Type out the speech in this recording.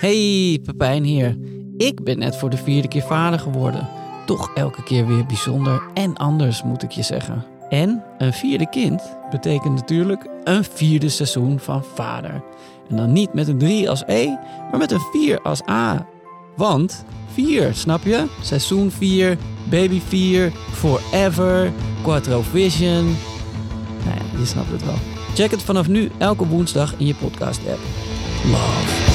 Hey, Pepijn hier. Ik ben net voor de vierde keer vader geworden. Toch elke keer weer bijzonder en anders, moet ik je zeggen. En een vierde kind betekent natuurlijk een vierde seizoen van vader. En dan niet met een 3 als E, maar met een 4 als A. Want 4, snap je? Seizoen 4, baby 4, forever, quattro vision. Nou ja, je snapt het wel. Check het vanaf nu elke woensdag in je podcast app. Love.